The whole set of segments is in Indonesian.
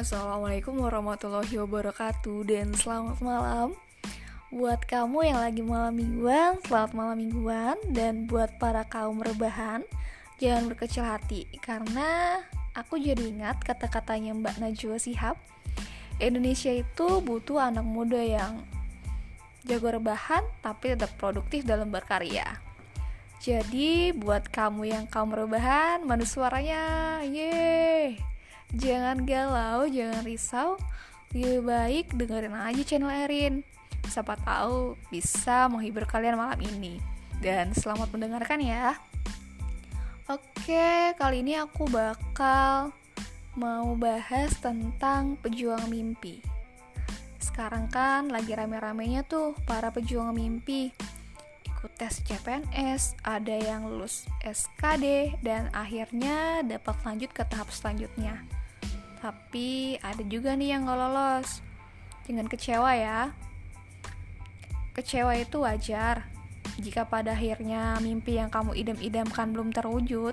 Assalamualaikum warahmatullahi wabarakatuh dan selamat malam Buat kamu yang lagi malam mingguan, selamat malam mingguan Dan buat para kaum rebahan, jangan berkecil hati Karena aku jadi ingat kata-katanya Mbak Najwa Sihab Indonesia itu butuh anak muda yang jago rebahan tapi tetap produktif dalam berkarya jadi buat kamu yang kaum rebahan, mana suaranya? Yeay! Jangan galau, jangan risau. Lebih baik dengerin aja channel Erin. Siapa tahu bisa menghibur kalian malam ini. Dan selamat mendengarkan ya. Oke, kali ini aku bakal mau bahas tentang pejuang mimpi. Sekarang kan lagi rame-ramenya tuh para pejuang mimpi ikut tes CPNS, ada yang lulus SKD, dan akhirnya dapat lanjut ke tahap selanjutnya. Tapi ada juga nih yang gak lolos. Jangan kecewa ya. Kecewa itu wajar. Jika pada akhirnya mimpi yang kamu idam-idamkan belum terwujud,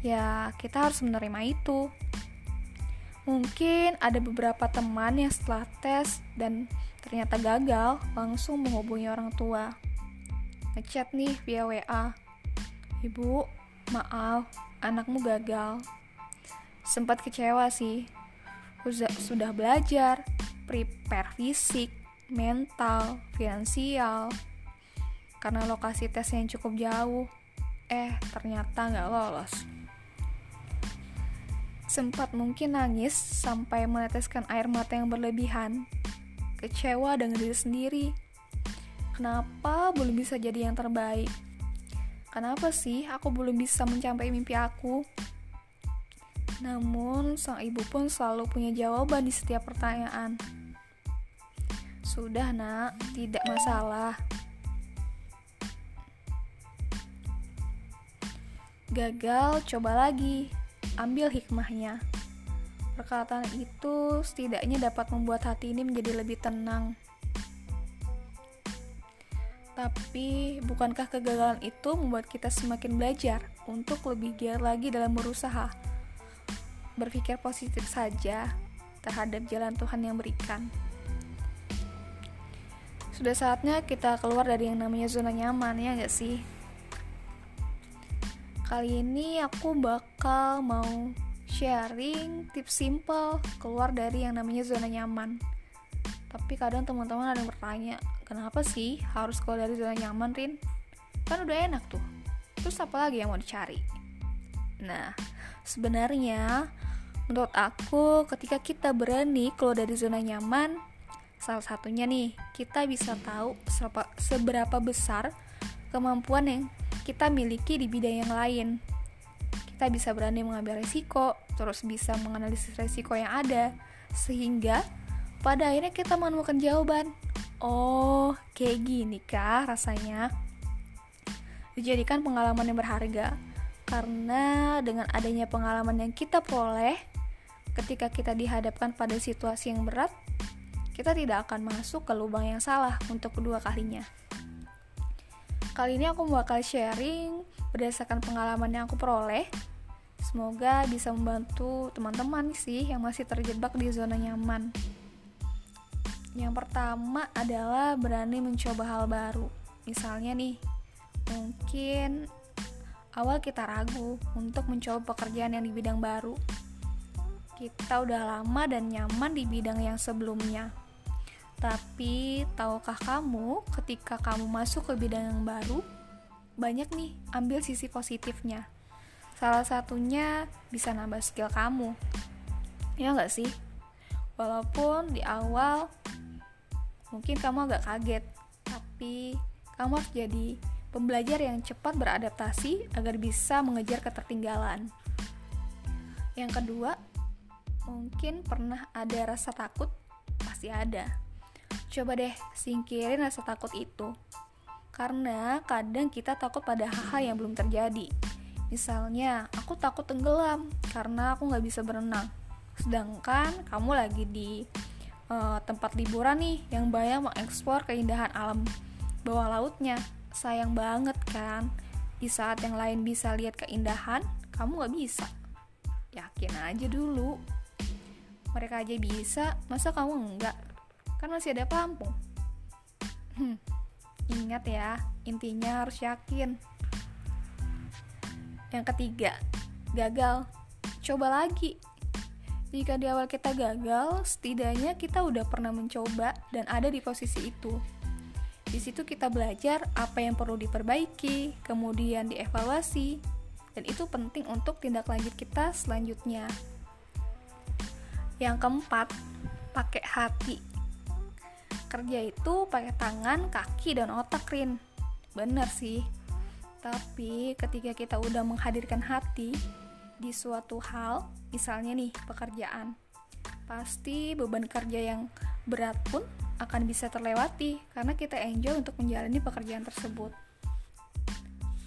ya kita harus menerima itu. Mungkin ada beberapa teman yang setelah tes dan ternyata gagal, langsung menghubungi orang tua. Ngechat nih via WA. Ibu, maaf, anakmu gagal sempat kecewa sih. Sudah belajar prepare fisik mental finansial. Karena lokasi tes yang cukup jauh. Eh ternyata nggak lolos. Sempat mungkin nangis sampai meneteskan air mata yang berlebihan. Kecewa dengan diri sendiri. Kenapa belum bisa jadi yang terbaik? Kenapa sih aku belum bisa mencapai mimpi aku namun, sang ibu pun selalu punya jawaban di setiap pertanyaan. Sudah, Nak, tidak masalah. Gagal, coba lagi. Ambil hikmahnya. Perkataan itu setidaknya dapat membuat hati ini menjadi lebih tenang. Tapi, bukankah kegagalan itu membuat kita semakin belajar untuk lebih giat lagi dalam berusaha? Berpikir positif saja terhadap jalan Tuhan yang berikan. Sudah saatnya kita keluar dari yang namanya zona nyaman, ya gak sih? Kali ini aku bakal mau sharing tips simple keluar dari yang namanya zona nyaman. Tapi kadang teman-teman ada yang bertanya, kenapa sih harus keluar dari zona nyaman, Rin? Kan udah enak tuh. Terus apa lagi yang mau dicari? Nah, sebenarnya Menurut aku, ketika kita berani keluar dari zona nyaman, salah satunya nih, kita bisa tahu seberapa besar kemampuan yang kita miliki di bidang yang lain. Kita bisa berani mengambil resiko, terus bisa menganalisis resiko yang ada, sehingga pada akhirnya kita menemukan jawaban. Oh, kayak gini kah rasanya? Dijadikan pengalaman yang berharga, karena dengan adanya pengalaman yang kita peroleh, ketika kita dihadapkan pada situasi yang berat, kita tidak akan masuk ke lubang yang salah untuk kedua kalinya. Kali ini aku bakal sharing berdasarkan pengalaman yang aku peroleh. Semoga bisa membantu teman-teman sih yang masih terjebak di zona nyaman. Yang pertama adalah berani mencoba hal baru. Misalnya nih, mungkin awal kita ragu untuk mencoba pekerjaan yang di bidang baru kita udah lama dan nyaman di bidang yang sebelumnya. Tapi, tahukah kamu ketika kamu masuk ke bidang yang baru, banyak nih ambil sisi positifnya. Salah satunya bisa nambah skill kamu. Ya nggak sih? Walaupun di awal mungkin kamu agak kaget, tapi kamu harus jadi pembelajar yang cepat beradaptasi agar bisa mengejar ketertinggalan. Yang kedua, Mungkin pernah ada rasa takut? Pasti ada. Coba deh singkirin rasa takut itu. Karena kadang kita takut pada hal-hal yang belum terjadi. Misalnya, aku takut tenggelam karena aku nggak bisa berenang. Sedangkan kamu lagi di uh, tempat liburan nih yang banyak mengeksplor keindahan alam bawah lautnya. Sayang banget kan, di saat yang lain bisa lihat keindahan, kamu nggak bisa. Yakin aja dulu. Mereka aja bisa masa kamu enggak kan masih ada pelampung hmm, ingat ya intinya harus yakin. Yang ketiga gagal. Coba lagi. Jika di awal kita gagal, setidaknya kita udah pernah mencoba dan ada di posisi itu. Di situ kita belajar apa yang perlu diperbaiki, kemudian dievaluasi, dan itu penting untuk tindak lanjut kita selanjutnya. Yang keempat, pakai hati. Kerja itu pakai tangan, kaki, dan otak, Rin. Bener sih. Tapi ketika kita udah menghadirkan hati di suatu hal, misalnya nih pekerjaan, pasti beban kerja yang berat pun akan bisa terlewati karena kita enjoy untuk menjalani pekerjaan tersebut.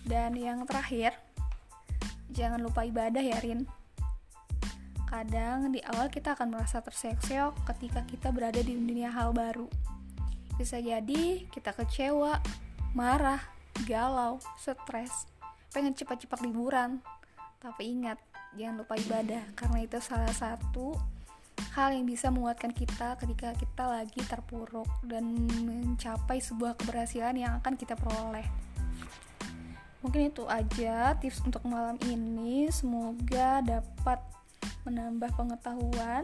Dan yang terakhir, jangan lupa ibadah ya Rin. Kadang di awal kita akan merasa terseok-seok ketika kita berada di dunia hal baru. Bisa jadi kita kecewa, marah, galau, stres, pengen cepat-cepat liburan. Tapi ingat, jangan lupa ibadah karena itu salah satu hal yang bisa menguatkan kita ketika kita lagi terpuruk dan mencapai sebuah keberhasilan yang akan kita peroleh. Mungkin itu aja tips untuk malam ini. Semoga dapat menambah pengetahuan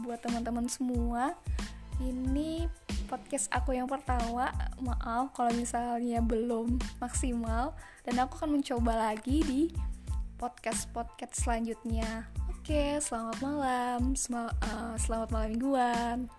buat teman-teman semua. Ini podcast aku yang pertama. Maaf kalau misalnya belum maksimal dan aku akan mencoba lagi di podcast-podcast selanjutnya. Oke, selamat malam. Sel uh, selamat malam mingguan.